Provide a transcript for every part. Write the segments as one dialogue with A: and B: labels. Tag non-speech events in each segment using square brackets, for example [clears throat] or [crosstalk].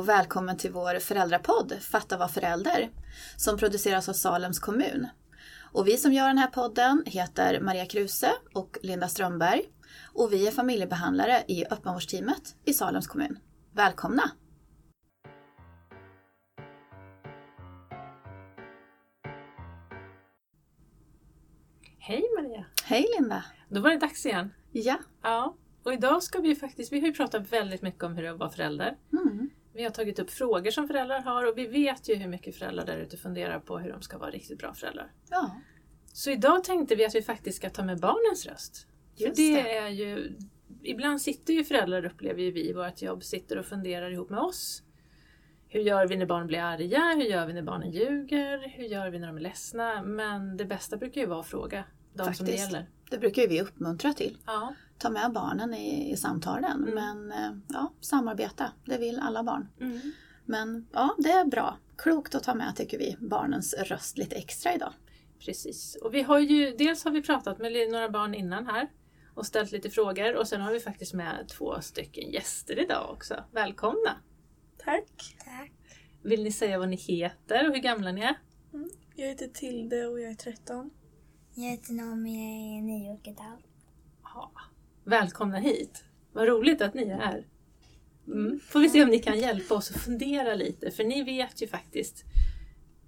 A: Och välkommen till vår föräldrapodd Fatta var förälder som produceras av Salems kommun. Och vi som gör den här podden heter Maria Kruse och Linda Strömberg och vi är familjebehandlare i öppenvårdsteamet i Salems kommun. Välkomna!
B: Hej Maria!
A: Hej Linda!
B: Då var det dags igen.
A: Ja.
B: Ja, och idag ska vi faktiskt, vi har ju pratat väldigt mycket om hur det är att vara förälder.
A: Mm.
B: Vi har tagit upp frågor som föräldrar har och vi vet ju hur mycket föräldrar där ute funderar på hur de ska vara riktigt bra föräldrar.
A: Ja,
B: Så idag tänkte vi att vi faktiskt ska ta med barnens röst.
A: Just
B: det,
A: det.
B: är ju, ibland sitter ju föräldrar, upplever ju vi i vårt jobb, sitter och funderar ihop med oss. Hur gör vi när barn blir arga? Hur gör vi när barnen ljuger? Hur gör vi när de är ledsna? Men det bästa brukar ju vara att fråga de som det
A: Faktiskt.
B: gäller.
A: det brukar ju vi uppmuntra till.
B: Ja,
A: Ta med barnen i, i samtalen
B: Mm.
A: men eh, ja, samarbeta, det vill alla barn.
B: mm.
A: Men ja, det är bra. Klokt att ta med tycker vi barnens röst lite extra idag.
B: Precis. Och vi har ju, dels har vi pratat med några barn innan här och ställt lite frågor och sen har vi faktiskt med två stycken gäster idag också. Välkomna!
C: Tack.
D: Tack.
B: Vill ni säga vad ni heter och hur gamla ni är?
C: Jag heter Tilde och jag är 13.
D: Jag heter Naomi, jag är nio och ett halvt.
B: Ja. Välkomna hit! Vad roligt att ni är här. Mm. Får vi se om ni kan hjälpa oss att fundera lite, för ni vet ju faktiskt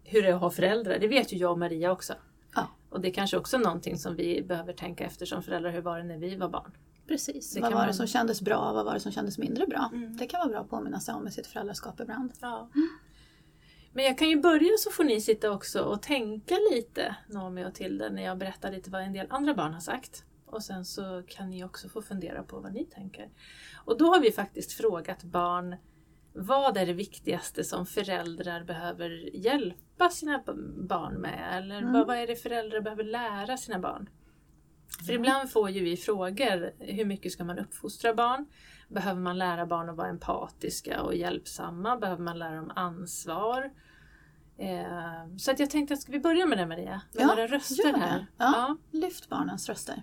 B: hur det är att ha föräldrar. Det vet ju jag och Maria också.
A: Ja.
B: Och det är kanske också någonting som vi behöver tänka efter som föräldrar. Hur var det när vi var barn?
A: Precis.
B: Det
A: vad var det
B: man-
A: som kändes bra vad var det som kändes mindre bra?
B: Mm.
A: Det kan vara bra att påminna sig om i sitt föräldraskap ibland.
B: Ja. Men jag kan ju börja så får ni sitta också och tänka lite, Naomi och Tilde, när jag berättar lite vad en del andra barn har sagt. Och sen så kan ni också få fundera på vad ni tänker. Och då har vi faktiskt frågat barn vad är det viktigaste som föräldrar behöver hjälpa sina barn med? Eller
A: Mm.
B: vad, vad är det föräldrar behöver lära sina barn? För
A: Ja.
B: ibland får ju vi frågor, hur mycket ska man uppfostra barn? Behöver man lära barn att vara empatiska och hjälpsamma? Behöver man lära dem ansvar? Eh, så att jag tänkte att ska vi börja med det Maria? Med
A: Ja,
B: några röster här.
A: Ja. Lyft barnens röster.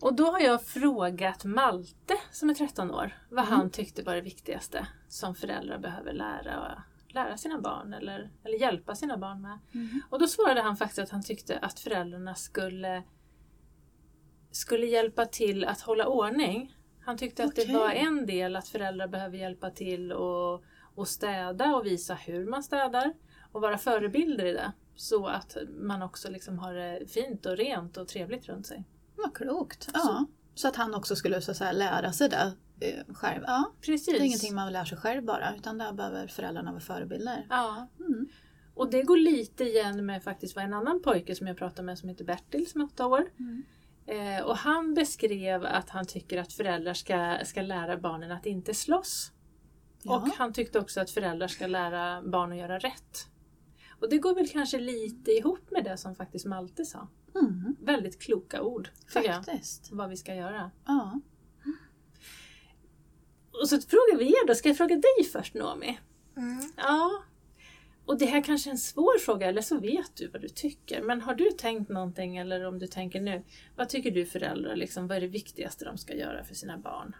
B: Och då har jag frågat Malte som är 13 år vad
A: Mm.
B: han tyckte var det viktigaste som föräldrar behöver lära, lära sina barn eller, eller hjälpa sina barn med.
A: Mm.
B: Och då svarade han faktiskt att han tyckte att föräldrarna skulle, skulle hjälpa till att hålla ordning. Han tyckte att
A: Okej.
B: det var en del att föräldrar behöver hjälpa till och, och städa och visa hur man städar och vara förebilder i det. Så att man också liksom har det fint och rent och trevligt runt sig.
A: Vad klokt. Ja. Så. att han också skulle så säga, lära sig det eh, själv. Ja.
B: Precis.
A: Det är ingenting man lär sig själv bara utan där behöver föräldrarna vara förebilder.
B: Ja.
A: Mm.
B: Och det går lite igen med faktiskt vad en annan pojke som jag pratade med som heter Bertil som är åtta år.
A: Mm.
B: Eh, och han beskrev att han tycker att föräldrar ska, ska lära barnen att inte slåss.
A: Ja.
B: Och han tyckte också att föräldrar ska lära barn att göra rätt. Och det går väl kanske lite ihop med det som faktiskt Malte sa.
A: Mm.
B: Väldigt kloka ord, tycker jag.
A: Faktiskt.
B: Vad vi ska göra.
A: Ja.
B: Och så frågar vi er då, ska jag fråga dig först Naomi?
D: Mm.
B: Ja. Och det här kanske är en svår fråga, eller så vet du vad du tycker. Men har du tänkt någonting, eller om du tänker nu, vad tycker du föräldrar, liksom, vad är det viktigaste de ska göra för sina barn?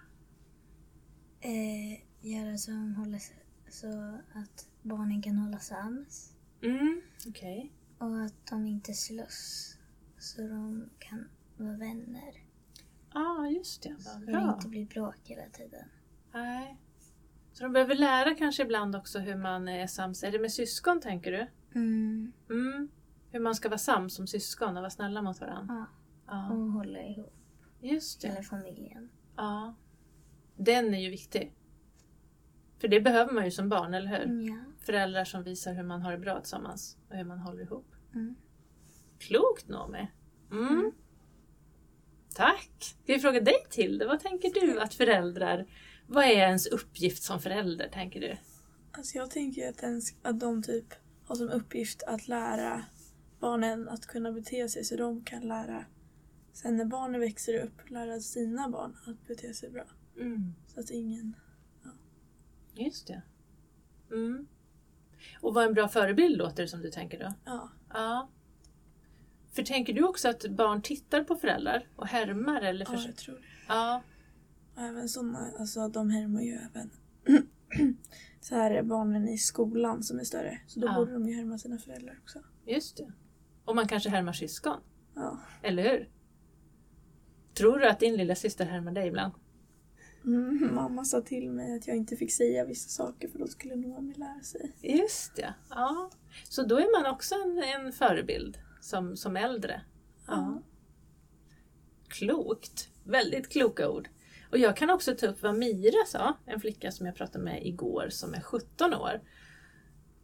D: Eh, göra så, de håller, så att barnen kan hålla sams.
B: Mm, okej.
D: Och att de inte slåss. Så de kan vara vänner.
B: Ja, just det.
D: Så
B: Vad
D: det
B: bra.
D: inte blir bråk hela tiden.
B: Nej. Så de behöver lära kanske ibland också hur man är sams. Är det med syskon, tänker du?
D: Mm.
B: Mm. Hur man ska vara sams som syskon och vara snälla mot varandra.
D: Ja.
B: Ja,
D: Och hålla ihop.
B: just det.
D: Eller familjen.
B: Ja. Den är ju viktig. För det behöver man ju som barn, eller hur?
D: Mm, ja.
B: Föräldrar som visar hur man har det bra tillsammans och hur man håller ihop.
D: Mm.
B: Klokt Noomi! Mm. Tack! Ska vi fråga dig till det? Vad tänker du att föräldrar... Vad är ens uppgift som förälder, tänker du?
C: Alltså jag tänker att, den, att de typ har som uppgift att lära barnen att kunna bete sig så de kan lära sen när barnen växer upp lära sina barn att bete sig bra.
B: Mm.
C: Så att ingen...
B: Just det. Mm. Och vara en bra förebild låter det som du tänker då?
C: Ja.
B: Ja. För tänker du också att barn tittar på föräldrar och härmar? Eller
C: Ja,
B: förs-
C: jag tror det.
B: ja.
C: Även sådana, alltså de härmar ju även [clears throat] så här är barnen i skolan som är större. Så då
B: Ja.
C: borde de ju härma sina föräldrar också.
B: Just det. Och man kanske härmar syskon.
C: Ja.
B: Eller hur? Tror du att din lilla syster härmar dig ibland?
C: Mm, mamma sa till mig att jag inte fick säga vissa saker för då skulle Noomi lära sig.
B: Just det. Ja. Så då är man också en, en förebild som, som äldre. Ja. Klokt. Väldigt kloka ord. Och jag kan också ta upp vad Mira sa, en flicka som jag pratade med igår som är 17 år.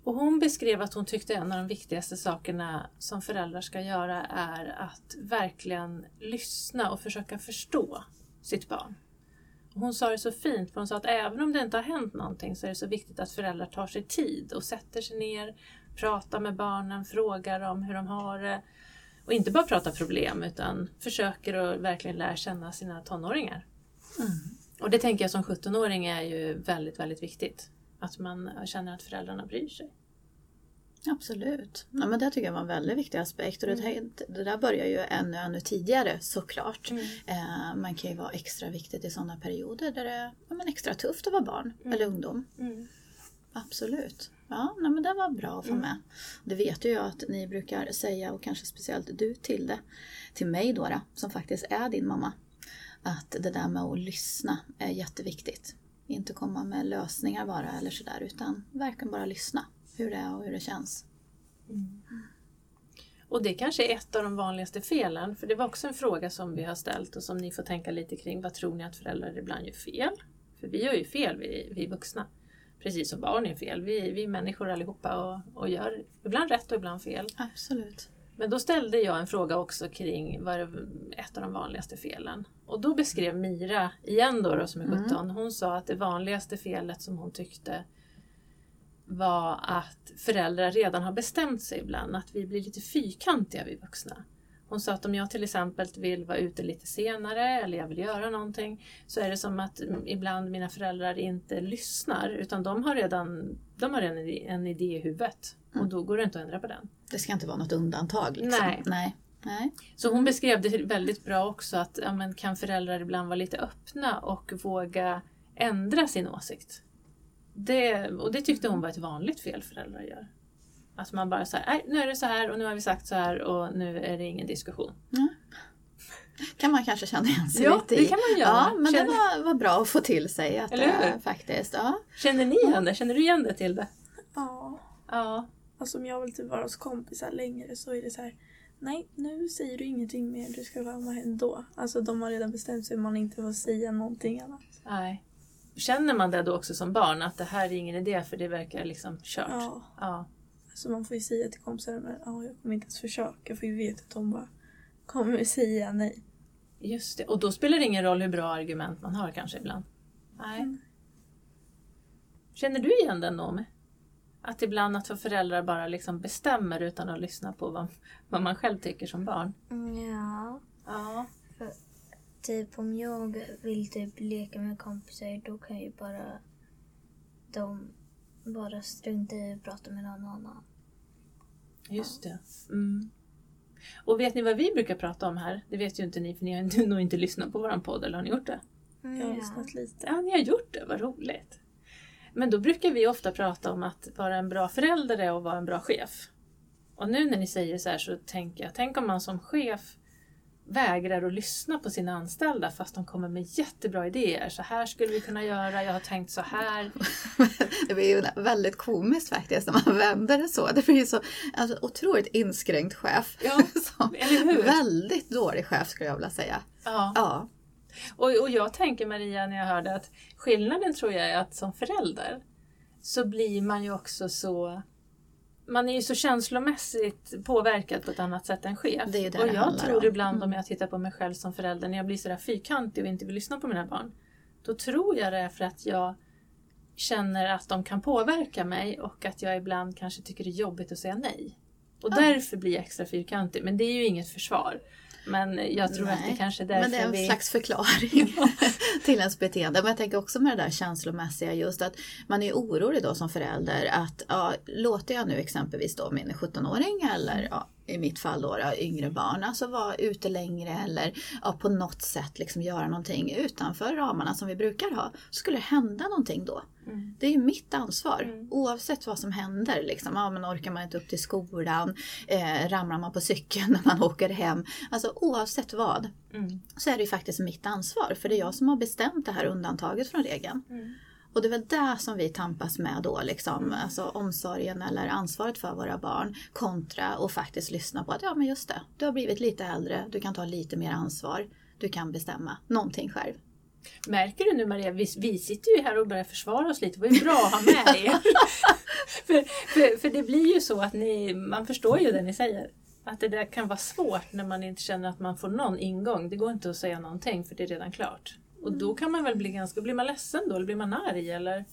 B: Och hon beskrev att hon tyckte en av de viktigaste sakerna som föräldrar ska göra är att verkligen lyssna och försöka förstå sitt barn. Hon sa det så fint, för hon sa att även om det inte har hänt någonting så är det så viktigt att föräldrar tar sig tid och sätter sig ner, pratar med barnen, frågar dem hur de har det. Och inte bara pratar problem utan försöker att verkligen lära känna sina tonåringar. Och det tänker jag som 17-åring är ju väldigt, väldigt viktigt. Att man känner att föräldrarna bryr sig.
A: Absolut. Ja, men det tycker jag var en väldigt viktig aspekt. Och det, det där börjar ju ännu, ännu tidigare såklart. Eh, man kan ju vara extra viktigt i sådana perioder där det är ja, men extra tufft att vara barn eller ungdom. Absolut. Ja, nej, men det var bra att få med. Det vet ju jag att ni brukar säga, och kanske speciellt du till det, till mig då som faktiskt är din mamma. Att det där med att lyssna är jätteviktigt. Inte komma med lösningar bara eller sådär, utan verkligen bara lyssna. Hur det är och hur det känns.
B: Och det kanske är ett av de vanligaste felen, för det var också en fråga som vi har ställt och som ni får tänka lite kring. Vad tror ni att föräldrar ibland gör fel? För vi gör ju fel, vi, vi vuxna. Precis som barn gör fel. Vi, vi är människor allihopa och, och gör ibland rätt och ibland fel.
A: Absolut.
B: Men då ställde jag en fråga också kring vad ett av de vanligaste felen. Och då beskrev Mira, igen då, då som är 17, hon sa att det vanligaste felet som hon tyckte var att föräldrar redan har bestämt sig ibland, att vi blir lite fyrkantiga vi vuxna. Hon sa att om jag till exempel vill vara ute lite senare eller jag vill göra någonting så är det som att mm, ibland mina föräldrar inte lyssnar utan de har redan, de har redan en idé- en idé i huvudet och då går det inte att ändra på den.
A: Det ska inte vara något undantag. Liksom.
B: Nej.
A: Nej. Nej.
B: Så hon beskrev det väldigt bra också att ja, men kan föräldrar ibland vara lite öppna och våga ändra sin åsikt. Det, och det tyckte hon var ett vanligt fel föräldrar gör. Att man bara säger, nej nu är det så här och nu har vi sagt så här och nu är det ingen diskussion.
A: kan man kanske känna igen sig
B: Ja,
A: lite
B: det
A: i.
B: kan man göra.
A: Ja, men det
B: Känner-
A: var, var bra att få till sig. Att
B: Eller
A: det
B: hur?
A: faktiskt, ja.
B: Känner ni igen det? Känner du igen det till det?
C: Ja.
B: Ja.
C: Alltså om jag vill typ vara hos kompisar längre så är det så här. Nej, nu säger du ingenting mer. Du ska vara med ändå. Alltså de har redan bestämt sig om man inte får säga någonting annat.
B: Nej. Känner man det då också som barn att det här är ingen idé för det verkar liksom kört?
C: Ja.
B: ja.
C: Så man får ju säga till kompisar men ja, jag kommer inte ens försöka för vi vet att de bara kommer säga nej.
B: Just det. Och då spelar det ingen roll hur bra argument man har kanske ibland. Nej.
C: Mm.
B: Känner du igen den Noomi? Att ibland att föräldrar bara liksom bestämmer utan att lyssna på vad, vad man själv tycker som barn?
D: Ja,
B: Ja.
D: Typ om jag vill typ leka med kompisar då kan ju bara de bara strunta i att prata med någon annan.
B: Just det. Mm. Och vet ni vad vi brukar prata om här? Det vet ju inte ni för ni har nog inte lyssnat på våran podd, eller har ni gjort det?
C: Jag har lyssnat lite.
B: Ja, ni har gjort det, vad roligt. Men då brukar vi ofta prata om att vara en bra förälder är att vara en bra chef. Och nu när ni säger så här så tänker jag, tänk om man som chef vägrar att lyssna på sina anställda fast de kommer med jättebra idéer. Så här skulle vi kunna göra, jag har tänkt så här. [laughs]
A: Det blir ju väldigt komiskt faktiskt när man vänder det så. Det blir ju så alltså, otroligt inskränkt chef.
B: Ja, [laughs]
A: Som
B: eller hur?
A: Väldigt dålig chef skulle jag vilja säga.
B: Ja.
A: Ja,
B: Och, och jag tänker Maria när jag hörde att skillnaden tror jag är att som förälder så blir man ju också så man är ju så känslomässigt påverkad på ett annat sätt än chef.
A: Det är det
B: och
A: det
B: jag tror
A: om.
B: ibland
A: Mm.
B: om jag tittar på mig själv som förälder, när jag blir sådär fyrkantig och inte vill lyssna på mina barn. Då tror jag det är för att jag känner att de kan påverka mig och att jag ibland kanske tycker det är jobbigt att säga nej. Och
A: Ja.
B: därför blir jag extra fyrkantig. Men det är ju inget försvar. Men jag tror att det
A: Nej,
B: kanske är därför
A: men det är en
B: vi...
A: slags förklaring [laughs] till ens beteende. Men jag tänker också med det där känslomässiga just att man är orolig då som förälder att ja, låter jag nu exempelvis då min 17-åring eller ja, i mitt fall då, då yngre barn, alltså vara ute längre eller ja, på något sätt liksom göra någonting utanför ramarna som vi brukar ha. Skulle det hända någonting då.
B: Mm.
A: Det är ju mitt ansvar
B: Mm.
A: oavsett vad som händer. Liksom. Ja, men orkar man inte upp till skolan, eh, ramlar man på cykeln [laughs] när man åker hem. Alltså oavsett vad
B: Mm.
A: så är det ju faktiskt mitt ansvar för det är jag som har bestämt det här undantaget från regeln.
B: Mm.
A: Och det är väl det som vi tampas med då, liksom, alltså omsorgen eller ansvaret för våra barn kontra och faktiskt lyssna på att ja men just det, du har blivit lite äldre, du kan ta lite mer ansvar, du kan bestämma någonting själv.
B: Märker du nu Maria, vi, vi sitter ju här och börjar försvara oss lite. Det var ju bra att ha med er. [laughs] för, för, för det blir ju så att ni, man förstår ju det ni säger. Att det där kan vara svårt när man inte känner att man får någon ingång. Det går inte att säga någonting för det är redan klart. Och då kan man väl bli ganska, blir man ledsen då? Eller blir man arg? Eller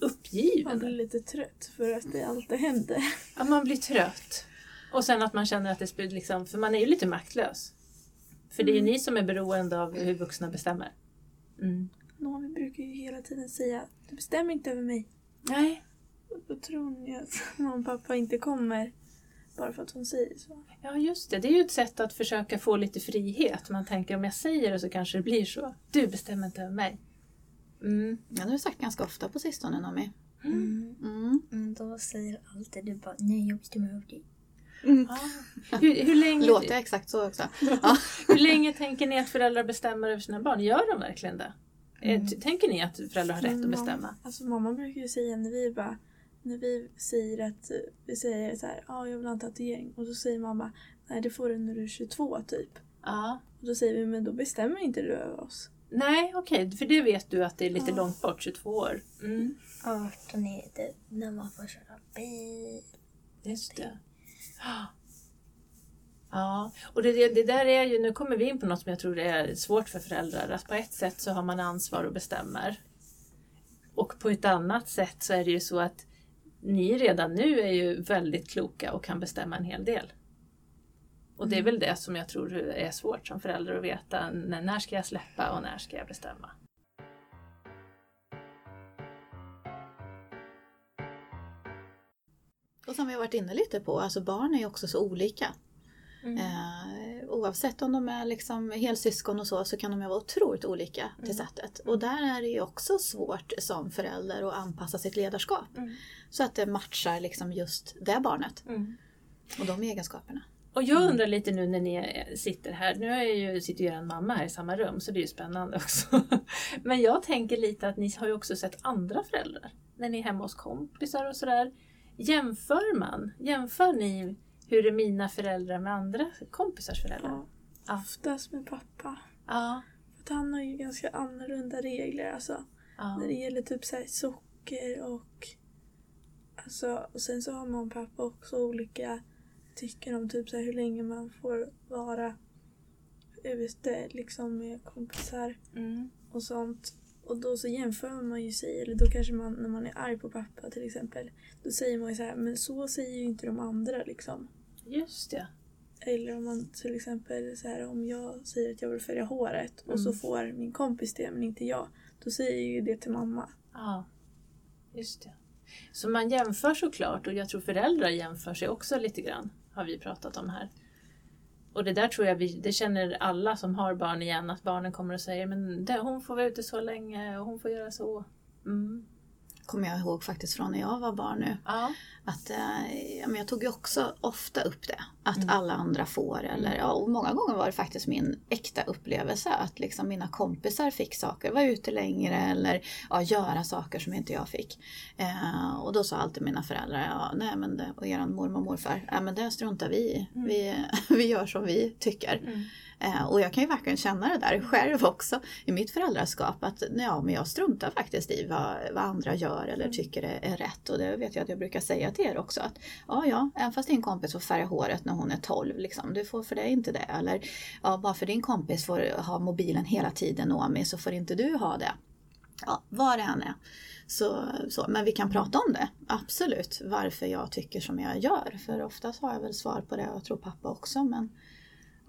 B: uppgiven?
C: Man blir lite trött för att det alltid händer.
B: Ja, man blir trött. Och sen att man känner att det liksom, för man är ju lite maktlös. För det är ju ni som är beroende av hur vuxna bestämmer. Mm.
C: Naomi brukar ju hela tiden säga du bestämmer inte över mig.
B: Nej,
C: Och Då tror ni att [laughs] mamma och pappa inte kommer bara för att hon säger så.
B: Ja, just det. Det är ju ett sätt att försöka få lite frihet. Man tänker om jag säger det så kanske det blir så. Du bestämmer inte över mig. Mm.
A: Ja, det har du sagt ganska ofta på sistone Noomi.
D: Mm.
A: Mm.
D: Mm, då säger alltid du bara nej jag bestämmer över dig.
B: Ah. Hur, hur, länge,
A: Låter jag exakt så också? [laughs] Ja.
B: hur länge tänker ni att föräldrar bestämmer över sina barn? Gör de verkligen det? Eh, t- Tänker ni att föräldrar har rätt att
C: Mm,
B: bestämma?
C: Mamma, alltså mamma brukar ju säga när vi bara när vi säger att vi säger så här, ja ah, jag vill ha en tatuering och så säger mamma nej det får du när du är 22 typ.
B: Ja.
C: Och då säger vi men då bestämmer inte du över oss.
B: Nej, okej. För det vet du att det är lite
C: Ja.
B: långt bort, 22 år. Mm.
D: 18 är det när man får köra bil.
B: Just det. Ja, och det, det, där är ju, nu kommer vi in på något som jag tror är svårt för föräldrar. Att på ett sätt så har man ansvar och bestämmer. Och på ett annat sätt så är det ju så att ni redan nu är ju väldigt kloka och kan bestämma en hel del. Och det är väl det som jag tror är svårt som förälder att veta. När ska jag släppa och när ska jag bestämma?
A: Och som vi har varit inne lite på, alltså barn är ju också så olika.
B: Mm.
A: Eh, oavsett om de är liksom helsyskon och så, så kan de ju vara otroligt olika till
B: Mm.
A: sättet. Och där är det ju också svårt som förälder att anpassa sitt ledarskap.
B: Mm.
A: Så att det matchar liksom just det barnet
B: Mm.
A: och de egenskaperna.
B: Och jag undrar lite nu när ni sitter här, nu är ju, sitter ju er mamma här i samma rum så det är ju spännande också. [laughs] Men jag tänker lite att ni har ju också sett andra föräldrar när ni är hemma hos kompisar och sådär. Jämför man? Jämför ni hur är mina föräldrar med andra kompisars föräldrar?
C: Ja.
B: Ja.
C: Oftast med pappa.
B: Ja.
C: För han har ju ganska annorlunda regler alltså.
B: ja.
C: När det gäller typ så här socker och alltså och sen så har mamma och pappa också olika tycken om typ så hur länge man får vara ute liksom med kompisar
B: Mm.
C: och sånt. Och då så jämför man ju sig, eller då kanske man när man är arg på pappa till exempel, då säger man ju så här, men så säger ju inte de andra liksom.
B: Just det.
C: Eller om man till exempel så här, om jag säger att jag vill färga håret och så
B: Mm.
C: får min kompis det men inte jag. Då säger ju det till mamma.
B: Ja, just det. Så man jämför såklart och jag tror föräldrar jämför sig också lite grann, har vi pratat om här. Och det där tror jag vi, det känner alla som har barn igen, att barnen kommer och säger men det, hon får vara ute så länge och hon får göra så. Mm.
A: Kommer jag ihåg faktiskt från när jag var barn nu.
B: Ja.
A: Att, eh, men jag tog ju också ofta upp det. Att
B: Mm.
A: alla andra får. Eller, ja, och många gånger var det faktiskt min äkta upplevelse. Att liksom mina kompisar fick saker. Vara ute längre eller ja, göra saker som inte jag fick. Eh, och då sa alltid mina föräldrar. Ja, nej men det, och eran mormor och morfar. Ja, men det struntar vi i.
B: Mm.
A: Vi, [laughs] vi gör som vi tycker.
B: Mm.
A: Eh, och jag kan ju verkligen känna det där själv också i mitt föräldraskap att ja, men jag struntar faktiskt i vad, vad andra gör eller
B: Mm.
A: tycker är, är rätt och det vet jag att jag brukar säga till er också att ja, ja, även fast din kompis får färga håret när hon är 12, liksom, du får för det inte det. Eller ja, bara för din kompis får ha mobilen hela tiden Noomi så får inte du ha det. Ja, vad det än är. Så, så, men vi kan prata om det, absolut, varför jag tycker som jag gör. För oftast har jag väl svar på det och jag tror pappa också. Men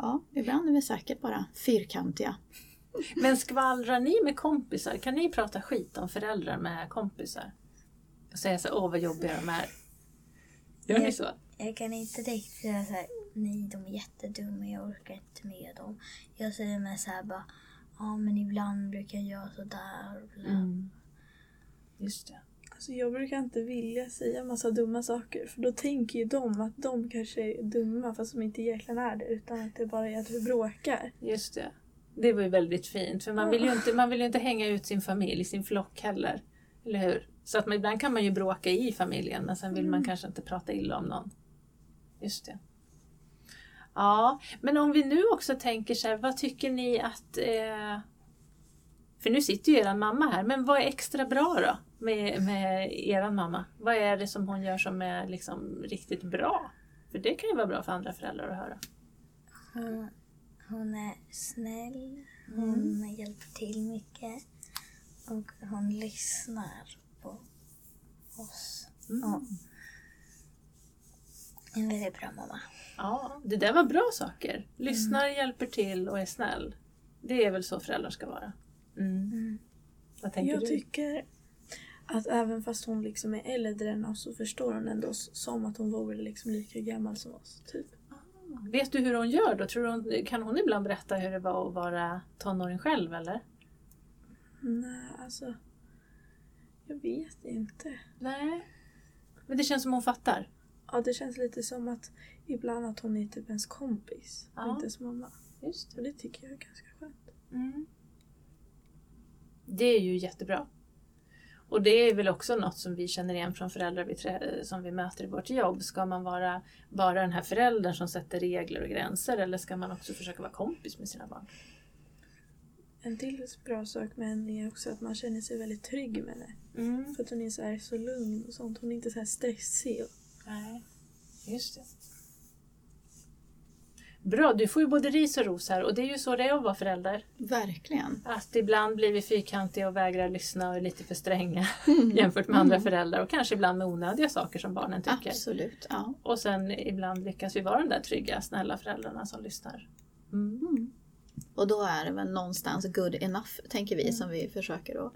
A: ja, ibland är vi säkert bara fyrkantiga. [laughs]
B: Men skvallrar ni med kompisar? Kan ni prata skit om föräldrar med kompisar? Och säga så åh vad jobbiga de är. Gör ni så?
D: jag kan inte riktigt säga så här, nej de är jättedumma, jag orkar inte med dem. Jag säger med så här bara, ja men ibland brukar jag göra sådär.
B: Mm. Just det.
C: Alltså jag brukar inte vilja säga massa dumma saker för då tänker ju de att de kanske är dumma fast de inte egentligen är det utan att det bara är att vi bråkar.
B: Just det. Det var ju väldigt fint för man vill ju inte, man vill inte hänga ut sin familj, sin flock heller. Eller hur? Så att man, ibland kan man ju bråka i familjen men sen vill man kanske inte prata illa om någon. Just det. Ja, men om vi nu också tänker så här, vad tycker ni att... Eh, för nu sitter ju er mamma här, men vad är extra bra då med, med er mamma? Vad är det som hon gör som är liksom riktigt bra? För det kan ju vara bra för andra föräldrar att höra.
D: Hon, hon är snäll, hon hjälper till mycket och hon lyssnar på oss. Ja. En väldigt bra mamma.
B: Ja, det där var bra saker. Lyssnar, hjälper till och är snäll. Det är väl så föräldrar ska vara. Mm. Vad tänker
C: Jag
B: du?
C: tycker att även fast hon liksom är äldre än oss så förstår hon ändå oss som att hon vore liksom lika gammal som oss. Typ.
B: Vet du hur hon gör då? Tror hon, kan hon ibland berätta hur det var att vara tonåring själv eller?
C: Nej, alltså. Jag vet inte.
B: Nej. Men det känns som hon fattar.
C: Ja, det känns lite som att ibland att hon är typ ens kompis och
B: Ja.
C: inte ens mamma.
B: Just
C: Och det tycker jag är ganska skönt.
B: Mm. Det är ju jättebra. Och det är väl också något som vi känner igen från föräldrar vi som vi möter i vårt jobb. Ska man vara bara den här föräldern som sätter regler och gränser eller ska man också försöka vara kompis med sina barn?
C: En till bra sak med henne är också att man känner sig väldigt trygg med henne.
B: Mm.
C: För att hon är så, här så lugn och sånt. Hon är inte så här stressig.
B: Nej, just det. Bra, du får ju både ris och ros här och det är ju så det är att vara förälder.
A: Verkligen.
B: Att ibland blir vi fyrkantiga och vägrar lyssna och är lite för stränga [laughs] jämfört med andra föräldrar och kanske ibland med onödiga saker som barnen tycker.
A: Absolut. Ja.
B: Och sen ibland lyckas vi vara de där trygga, snälla föräldrarna som lyssnar. Mm.
A: Och då är det väl någonstans good enough, tänker vi, som vi försöker att,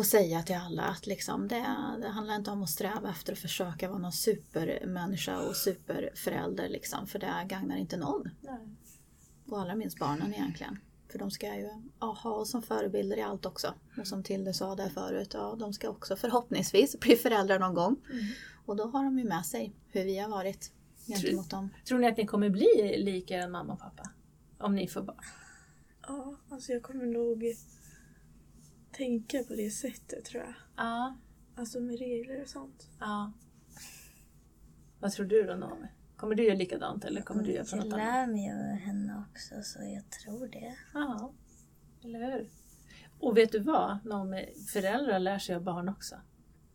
A: att säga till alla. Att liksom det, det handlar inte om att sträva efter att försöka vara någon supermänniska och superförälder. Liksom, för det gagnar inte någon.
B: Nej.
A: Och allra minst barnen egentligen. För de ska ju ja, ha oss som förebilder i allt också. Och som Tilde sa där förut, ja, de ska också förhoppningsvis bli föräldrar någon gång. Och då har de ju med sig hur vi har varit gentemot dem.
B: Tror ni att ni kommer bli lika mamma och pappa? Om ni får barn?
C: Ja, alltså jag kommer nog tänka på det sättet tror jag.
B: Ja.
C: Alltså med regler och sånt.
B: ja. Vad tror du då Naomi? Kommer du göra likadant eller kommer du göra på
D: Jag
B: något annat?
D: lär mig av henne också så jag tror det.
B: Ja, eller hur? Och vet du vad? Naomi, föräldrar lär sig av barn också.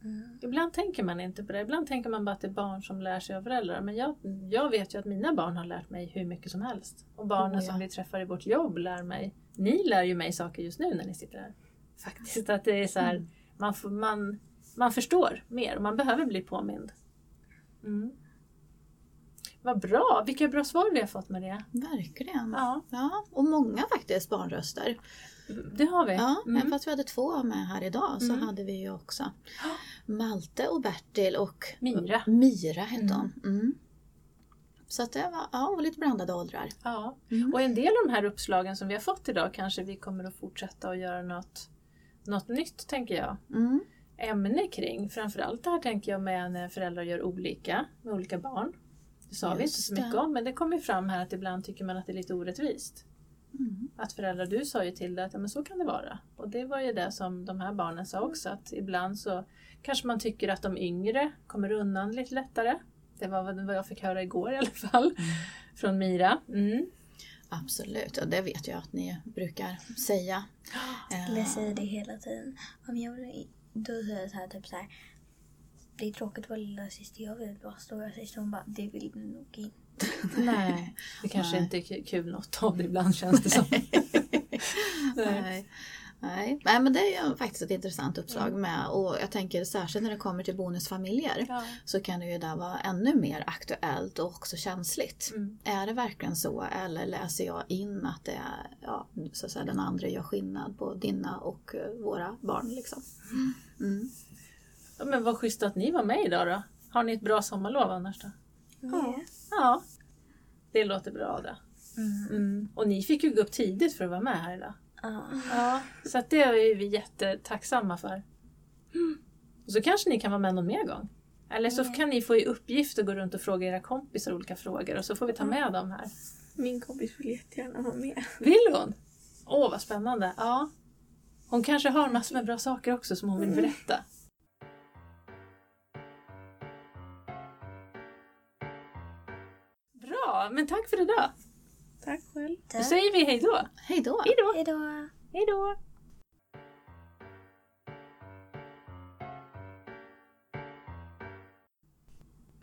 D: Mm.
B: Ibland tänker man inte på det. Ibland tänker man bara att det är barn som lär sig av föräldrar. Men jag, jag vet ju att mina barn har lärt mig hur mycket som helst. Och barnen
A: Oh, ja.
B: som vi träffar i vårt jobb lär mig. Ni lär ju mig saker just nu när ni sitter här. Faktiskt att det är så här, man, får, man, man förstår mer och man behöver bli påmind. Mm. Vad bra! Vilka bra svar vi har fått med det.
A: Verkligen.
B: Ja,
A: Ja, och många faktiskt barnröster.
B: det har vi.
A: Ja,
B: Mm.
A: även fast vi hade två med här idag så
B: Mm.
A: hade vi ju också Malte och Bertil och
B: Mira.
A: Mira hette
B: Mm.
A: hon. Mm. Så att det var ja, och lite blandade åldrar.
B: Ja,
A: Mm.
B: och en del av de här uppslagen som vi har fått idag kanske vi kommer att fortsätta att göra något, något nytt tänker jag.
A: Mm.
B: Ämne kring. Framförallt det här tänker jag med när föräldrar gör olika med olika barn. Det sa vi inte
A: Just
B: så mycket
A: det.
B: om men det kommer ju fram här att ibland tycker man att det är lite orättvist.
A: Mm.
B: Att föräldrar, du sa ju till det att ja, men så kan det vara. Och det var ju det som de här barnen sa också att ibland så kanske man tycker att de yngre kommer undan lite lättare. Det var vad vad jag fick höra igår i alla fall. Från Mira. Mm.
A: Absolut, och det vet jag att ni brukar säga. Eh,
D: Jag säger det hela tiden. Om jag vill, då säger jag så här, typ så här. Det är tråkigt att vara lilla syster. Jag vill vara stora syster. Hon bara, det vill du nog inte. [laughs]
B: Nej, det kanske
A: Nej.
B: inte är ku- kul något av det ibland känns det som. [laughs]
A: Nej. Nej. Nej, men det är ju faktiskt ett intressant uppslag med och jag tänker särskilt när det kommer till bonusfamiljer
B: Ja.
A: så kan det ju där vara ännu mer aktuellt och också känsligt.
B: Mm.
A: Är det verkligen så eller läser jag in att det är, ja, så att säga, den andra gör skillnad på dina och eh, våra barn liksom. Mm.
B: Ja, Men vad schysst att ni var med idag då. Har ni ett bra sommarlov annars då?
C: Ja.
B: Ja, det låter bra det. Mm. Och ni fick ju gå upp tidigt för att vara med här idag. Ja. Så att det är vi jättetacksamma för. Och så kanske ni kan vara med någon mer gång. Eller så kan ni få i uppgift att gå runt och fråga era kompisar olika frågor och så får vi ta med dem här.
C: Min kompis vill jättegärna vara med.
B: Vill hon? Åh, vad spännande. Ja. Hon kanske har massor med bra saker också som hon vill berätta. Bra, men tack för idag.
C: Tack själv.
B: Då säger vi hej då.
A: Hej då!
B: Hej då.
D: Hej då.
B: Hej då.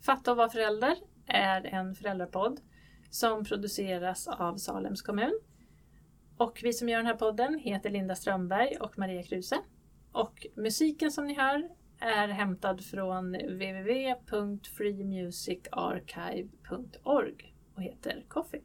B: Fatta och vara förälder är en föräldrapodd som produceras av Salems kommun. Och vi som gör den här podden heter Linda Strömberg och Maria Kruse. Och musiken som ni hör är hämtad från www.freemusicarchive.org och heter Coffee.